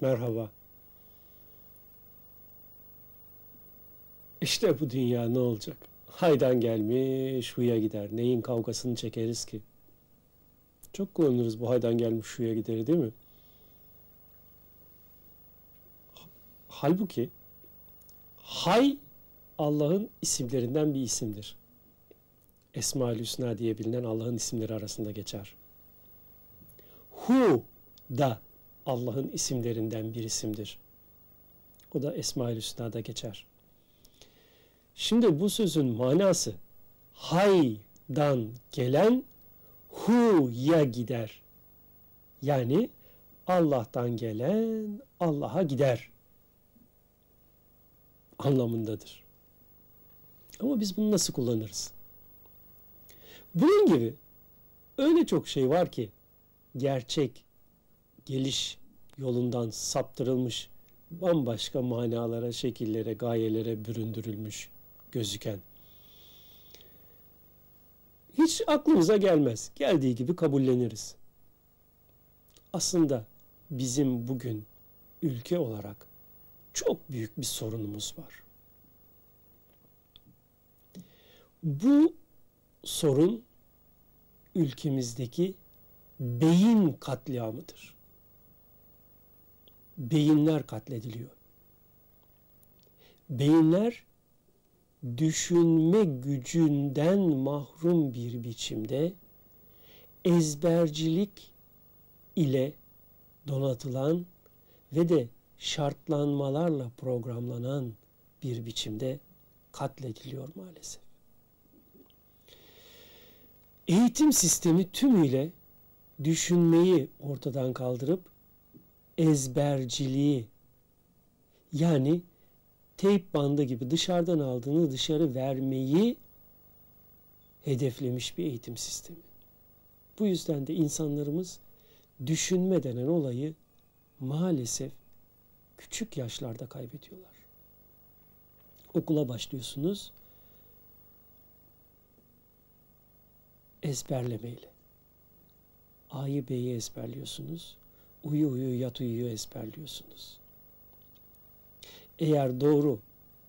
Merhaba. İşte bu dünya ne olacak? Haydan gelmiş, huya gider. Neyin kavgasını çekeriz ki? Çok kullanırız bu haydan gelmiş, huya gideri değil mi? Halbuki hay Allah'ın isimlerinden bir isimdir. Esma-ül Hüsna diye bilinen Allah'ın isimleri arasında geçer. Hu da Allah'ın isimlerinden bir isimdir. O da Esma-ül Hüsna'da geçer. Şimdi bu sözün manası haydan gelen hu'ya gider. Yani Allah'tan gelen Allah'a gider anlamındadır. Ama biz bunu nasıl kullanırız? Bunun gibi öyle çok şey var ki gerçek geliş yolundan saptırılmış, bambaşka manalara, şekillere, gayelere büründürülmüş gözüken. Hiç aklımıza gelmez. Geldiği gibi kabulleniriz. Aslında bizim bugün ülke olarak çok büyük bir sorunumuz var. Bu sorun ülkemizdeki beyin katliamıdır. Beyinler katlediliyor. Beyinler düşünme gücünden mahrum bir biçimde ezbercilik ile donatılan ve de şartlanmalarla programlanan bir biçimde katlediliyor maalesef. Eğitim sistemi tümüyle düşünmeyi ortadan kaldırıp ezberciliği yani teyp bandı gibi dışarıdan aldığını dışarı vermeyi hedeflemiş bir eğitim sistemi. Bu yüzden de insanlarımız düşünme denen olayı maalesef küçük yaşlarda kaybediyorlar. Okula başlıyorsunuz ezberlemeyle. A'yı B'yi ezberliyorsunuz. Uyu uyu yat uyuyu ezberliyorsunuz. Eğer doğru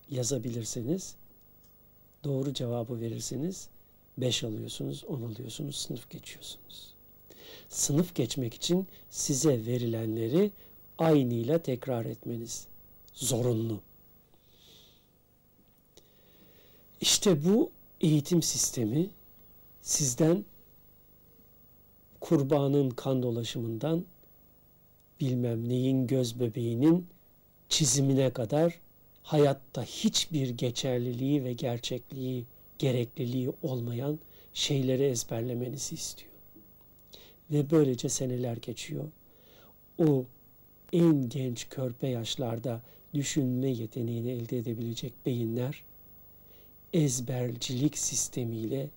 yazabilirseniz, doğru cevabı verirseniz 5 alıyorsunuz, 10 alıyorsunuz, sınıf geçiyorsunuz. Sınıf geçmek için size verilenleri aynıyla tekrar etmeniz zorunlu. İşte bu eğitim sistemi sizden kurbanın kan dolaşımından bilmem neyin göz bebeğinin çizimine kadar hayatta hiçbir geçerliliği ve gerçekliği, gerekliliği olmayan şeyleri ezberlemenizi istiyor. Ve böylece seneler geçiyor. O en genç körpe yaşlarda düşünme yeteneğini elde edebilecek beyinler ezbercilik sistemiyle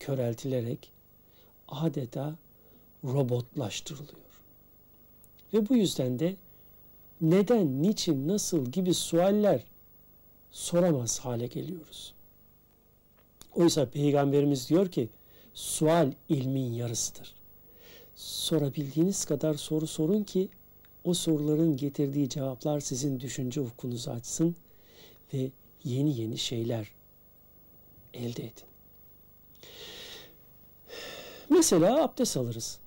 köreltilerek adeta robotlaştırılıyor. Ve bu yüzden de neden, niçin, nasıl gibi sualler soramaz hale geliyoruz. Oysa Peygamberimiz diyor ki sual ilmin yarısıdır. Sorabildiğiniz kadar soru sorun ki o soruların getirdiği cevaplar sizin düşünce ufkunuzu açsın ve yeni yeni şeyler elde edin. Mesela abdest alırız.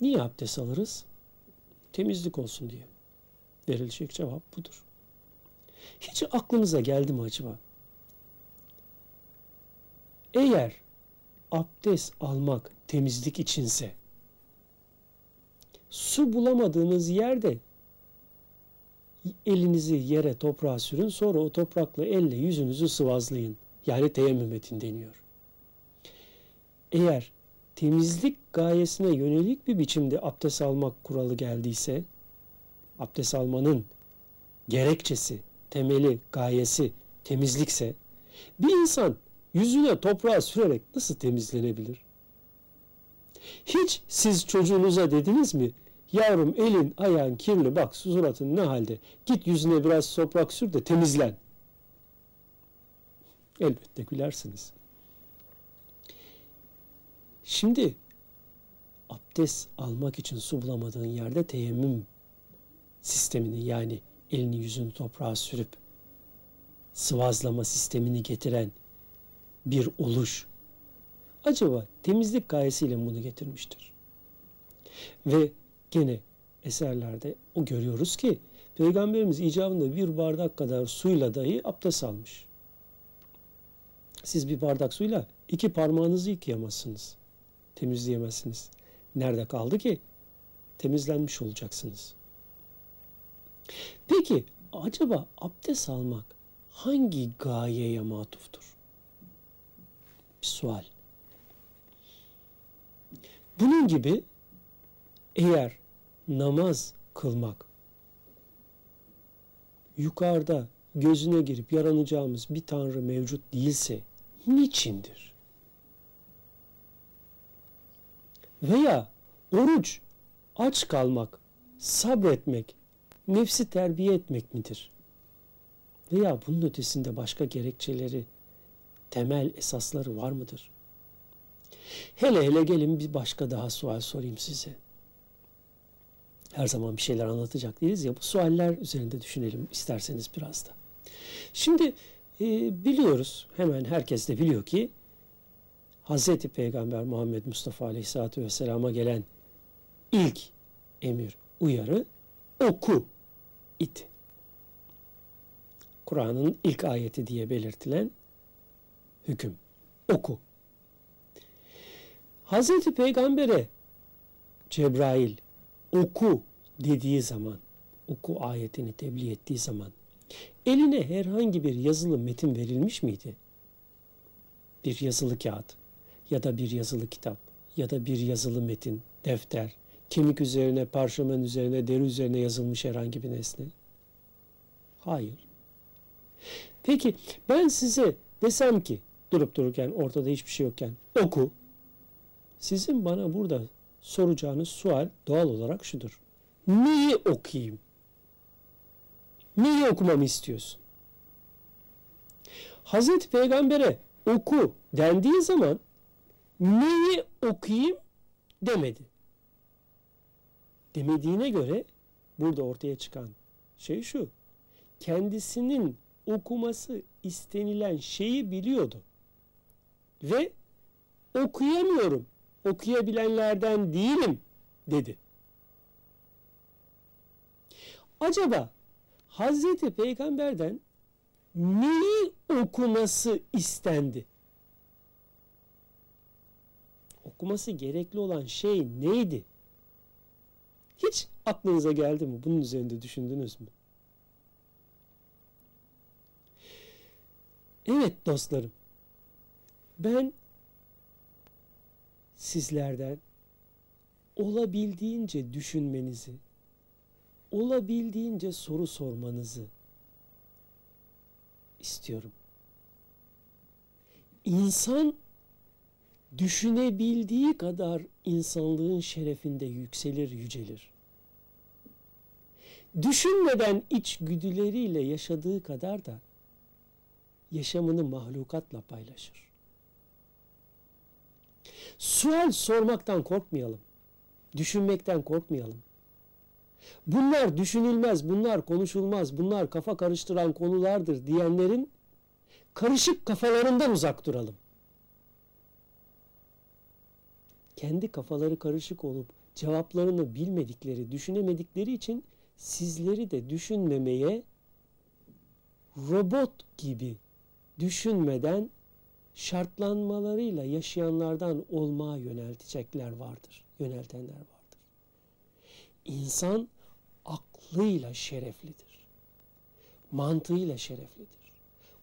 Niye abdest alırız? Temizlik olsun diye. Verilecek cevap budur. Hiç aklınıza geldi mi acaba? Eğer abdest almak temizlik içinse su bulamadığınız yerde elinizi yere toprağa sürün sonra o toprakla elle yüzünüzü sıvazlayın. Yani teyemmüm edin deniyor. Eğer temizlik gayesine yönelik bir biçimde abdest almak kuralı geldiyse, abdest almanın gerekçesi, temeli, gayesi temizlikse, bir insan yüzüne toprağa sürerek nasıl temizlenebilir? Hiç siz çocuğunuza dediniz mi? Yavrum elin ayağın kirli bak suratın ne halde. Git yüzüne biraz toprak sür de temizlen. Elbette gülersiniz. Şimdi abdest almak için su bulamadığın yerde teyemmüm sistemini yani elini yüzünü toprağa sürüp sıvazlama sistemini getiren bir oluş acaba temizlik gayesiyle bunu getirmiştir? Ve gene eserlerde o görüyoruz ki Peygamberimiz icabında bir bardak kadar suyla dahi abdest almış. Siz bir bardak suyla iki parmağınızı yıkayamazsınız. Temizleyemezsiniz. Nerede kaldı ki? Temizlenmiş olacaksınız. Peki acaba abdest almak hangi gayeye matuftur? Bir sual. Bunun gibi eğer namaz kılmak yukarıda gözüne girip yaranacağımız bir tanrı mevcut değilse niçindir? Veya oruç, aç kalmak, sabretmek, nefsi terbiye etmek midir? Veya bunun ötesinde başka gerekçeleri, temel esasları var mıdır? Hele hele gelin bir başka daha sual sorayım size. Her zaman bir şeyler anlatacak değiliz ya bu sualler üzerinde düşünelim isterseniz biraz da. Şimdi e, biliyoruz hemen herkes de biliyor ki Hz. Peygamber Muhammed Mustafa Aleyhisselatü Vesselam'a gelen ilk emir, uyarı oku idi. Kur'an'ın ilk ayeti diye belirtilen hüküm. Oku. Hazreti Peygamber'e Cebrail oku dediği zaman, oku ayetini tebliğ ettiği zaman eline herhangi bir yazılı metin verilmiş miydi? Bir yazılı kağıt ya da bir yazılı kitap ya da bir yazılı metin, defter, kemik üzerine, parşömen üzerine, deri üzerine yazılmış herhangi bir nesne? Hayır. Peki ben size desem ki durup dururken ortada hiçbir şey yokken oku. Sizin bana burada soracağınız sual doğal olarak şudur. Neyi okuyayım? Neyi okumamı istiyorsun? Hazreti Peygamber'e oku dendiği zaman neyi okuyayım demedi. Demediğine göre burada ortaya çıkan şey şu. Kendisinin okuması istenilen şeyi biliyordu. Ve okuyamıyorum, okuyabilenlerden değilim dedi. Acaba Hazreti Peygamber'den neyi okuması istendi? Okuması gerekli olan şey neydi? Hiç aklınıza geldi mi? Bunun üzerinde düşündünüz mü? Evet dostlarım. Ben sizlerden olabildiğince düşünmenizi, olabildiğince soru sormanızı istiyorum. İnsan düşünebildiği kadar insanlığın şerefinde yükselir, yücelir. Düşünmeden içgüdüleriyle yaşadığı kadar da yaşamını mahlukatla paylaşır. Sual sormaktan korkmayalım. Düşünmekten korkmayalım. Bunlar düşünülmez, bunlar konuşulmaz, bunlar kafa karıştıran konulardır diyenlerin karışık kafalarından uzak duralım. Kendi kafaları karışık olup cevaplarını bilmedikleri, düşünemedikleri için sizleri de düşünmemeye robot gibi düşünmeden şartlanmalarıyla yaşayanlardan olmaya yöneltecekler vardır, yöneltenler vardır. İnsan aklıyla şereflidir. Mantığıyla şereflidir.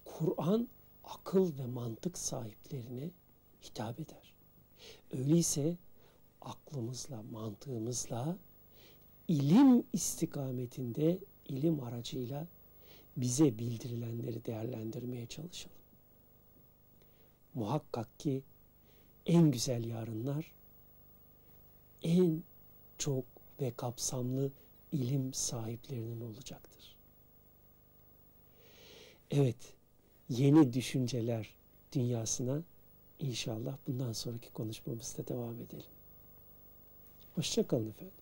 Kur'an akıl ve mantık sahiplerine hitap eder. Öyleyse aklımızla, mantığımızla ilim istikametinde ilim aracıyla bize bildirilenleri değerlendirmeye çalışalım. Muhakkak ki en güzel yarınlar en çok ve kapsamlı ilim sahiplerinin olacaktır. Evet, yeni düşünceler dünyasına inşallah bundan sonraki konuşmamızda devam edelim. Hoşçakalın efendim.